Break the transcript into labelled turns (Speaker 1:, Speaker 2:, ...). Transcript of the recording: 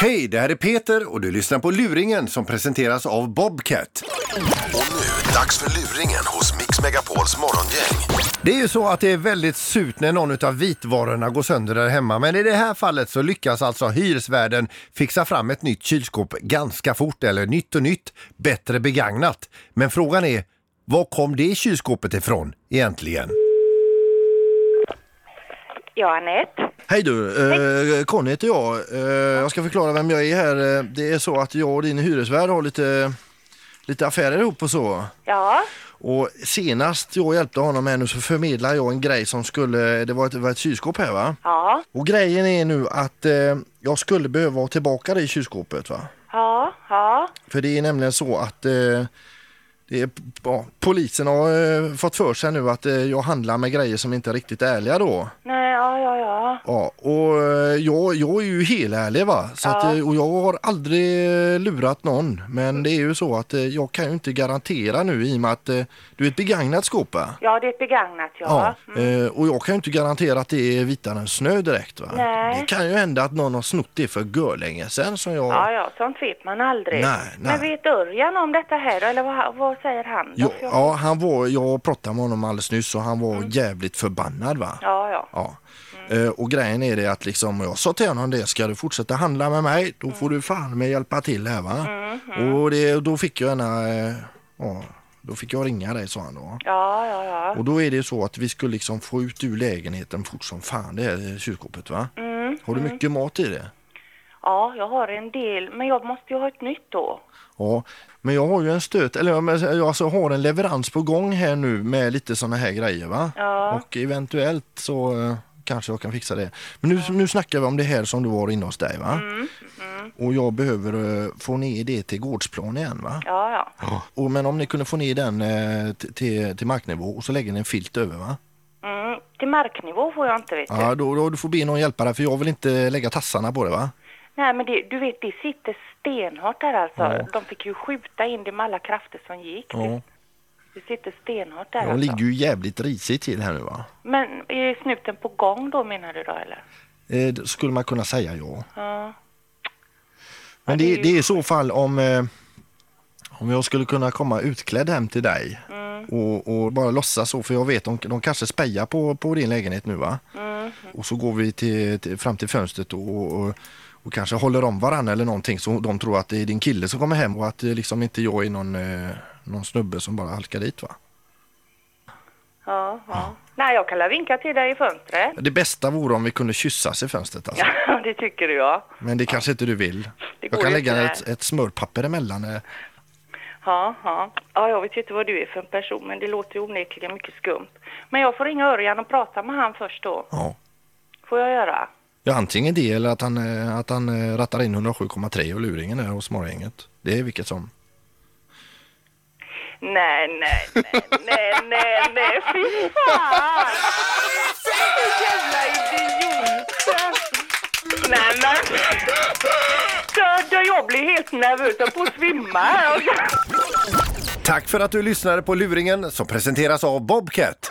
Speaker 1: Hej, det här är Peter och du lyssnar på Luringen som presenteras av Bobcat.
Speaker 2: Och nu, dags för luringen hos Mix Megapols morgongäng.
Speaker 1: Det är ju så att det är väldigt surt när någon av vitvarorna går sönder där hemma, men i det här fallet så lyckas alltså hyresvärden fixa fram ett nytt kylskåp ganska fort, eller nytt och nytt, bättre begagnat. Men frågan är, var kom det kylskåpet ifrån egentligen?
Speaker 3: Ja, Anette.
Speaker 4: Hej du, eh, Conny heter jag. Eh, jag ska förklara vem jag är här. Eh, Det är så att jag och din hyresvärd har lite, lite affärer ihop och så.
Speaker 3: Ja,
Speaker 4: Och senast jag hjälpte honom här nu så förmedlade jag en grej som skulle, det var ett, var ett kylskåp här va?
Speaker 3: ja,
Speaker 4: Och grejen är nu att eh, jag skulle behöva ha tillbaka det i kylskåpet va?
Speaker 3: ja, ja.
Speaker 4: För det är nämligen så att eh, det är, ja, polisen har eh, fått för sig nu att eh, jag handlar med grejer som inte är riktigt ärliga då.
Speaker 3: Nej, ja, ja, ja.
Speaker 4: Ja, och eh, jag, jag är ju helärlig va. Så att,
Speaker 3: Ja.
Speaker 4: eh, och jag har aldrig eh, lurat någon. Men det är ju så att eh, jag kan ju inte garantera nu i och med att du är ett begagnat skåp va?
Speaker 3: Ja, det är ett begagnat, ja.
Speaker 4: Ja, eh, och jag kan ju inte garantera att det är vitare än snö direkt va.
Speaker 3: Nej.
Speaker 4: Det kan ju hända att någon har snott det för görlänge sedan som jag...
Speaker 3: Ja, ja, sånt vet man aldrig.
Speaker 4: Nej, nej.
Speaker 3: Men vet Örjan om detta här eller vad, vad säger han? För jag-
Speaker 4: ja, han var, jag pratade med honom alldeles nyss och han var jävligt förbannad va.
Speaker 3: ja, ja.
Speaker 4: Ja. Eh, Och grejen är det att liksom, jag sa till honom det, ska du fortsätta handla med mig då får du fan med hjälpa till här va. Och det, då fick jag ena, eh, ja, då fick jag ringa dig sa han då.
Speaker 3: Ja, ja, ja.
Speaker 4: Och då är det så att vi skulle liksom få ut ur lägenheten fort som fan det här kylskåpet va.
Speaker 3: Mm,
Speaker 4: Har du mycket mat i det?
Speaker 3: Ja, jag har en del, men jag måste ju ha ett nytt då.
Speaker 4: Ja, men jag har ju en stöt, eller ja, jag alltså har en leverans på gång här nu med lite sådana här grejer va.
Speaker 3: Ja.
Speaker 4: Och eventuellt så eh, kanske jag kan fixa det. Men nu, nu snackar vi om det här som du var inne hos dig va.
Speaker 3: Mm,
Speaker 4: Och jag behöver eh, få ner det till gårdsplan igen va.
Speaker 3: Ja, ja.
Speaker 4: Och, men om ni kunde få ner den eh, t- till, till marknivå och så lägger ni en filt över va.
Speaker 3: Mm, till marknivå får jag inte, vet du.
Speaker 4: Ja, då, då du får be någon hjälpa dig för jag vill inte lägga tassarna på det va.
Speaker 3: Nej, men det, du vet, det sitter stenhårt där alltså.
Speaker 4: Ja.
Speaker 3: De fick ju skjuta in det med alla krafter som gick.
Speaker 4: Ja.
Speaker 3: Det sitter stenhårt där
Speaker 4: Jag
Speaker 3: alltså.
Speaker 4: ligger ju jävligt risigt till här nu va.
Speaker 3: Men är snuten på gång då menar du då eller?
Speaker 4: Eh, det skulle man kunna säga ja.
Speaker 3: Ja.
Speaker 4: Men
Speaker 3: det är
Speaker 4: det,
Speaker 3: ju-
Speaker 4: det är i så fall om, eh, om jag skulle kunna komma utklädd hem till dig
Speaker 3: Mm.
Speaker 4: och, och bara låtsas så för jag vet de, de kanske spejar på, på din lägenhet nu va?
Speaker 3: Mm.
Speaker 4: Och så går vi till, till, fram till fönstret och, och, och kanske håller om varandra eller någonting så de tror att det är din kille som kommer hem och att det liksom inte jag är någon, eh, någon snubbe som bara halkar dit va?
Speaker 3: Ja, ja. Nej, jag kan vinka till dig i fönstret.
Speaker 4: Det bästa vore om vi kunde kyssas i fönstret alltså.
Speaker 3: Ja, det tycker du ja.
Speaker 4: Men det kanske inte du vill.
Speaker 3: Det
Speaker 4: Jag kan lägga ett, ett smörpapper emellan. eh.
Speaker 3: Ja, ja. Ja, jag vet inte vad du är för en person, men det låter ju onekligen mycket skumt. Men jag får ringa Örjan och prata med han först då.
Speaker 4: Ja.
Speaker 3: Får jag göra?
Speaker 4: Ja, antingen det eller att han, eh, att han eh, rattar in 107,3 och luringen där hos morgongänget. Det är vilket som.
Speaker 3: Nej, nej, nej, nej, nej, nej, fy fan! Jävla idioter! Nej, men... Så, då jag blir helt nervös, jag får svimma här.
Speaker 1: Tack för att du lyssnade på Luringen som presenteras av Bobcat.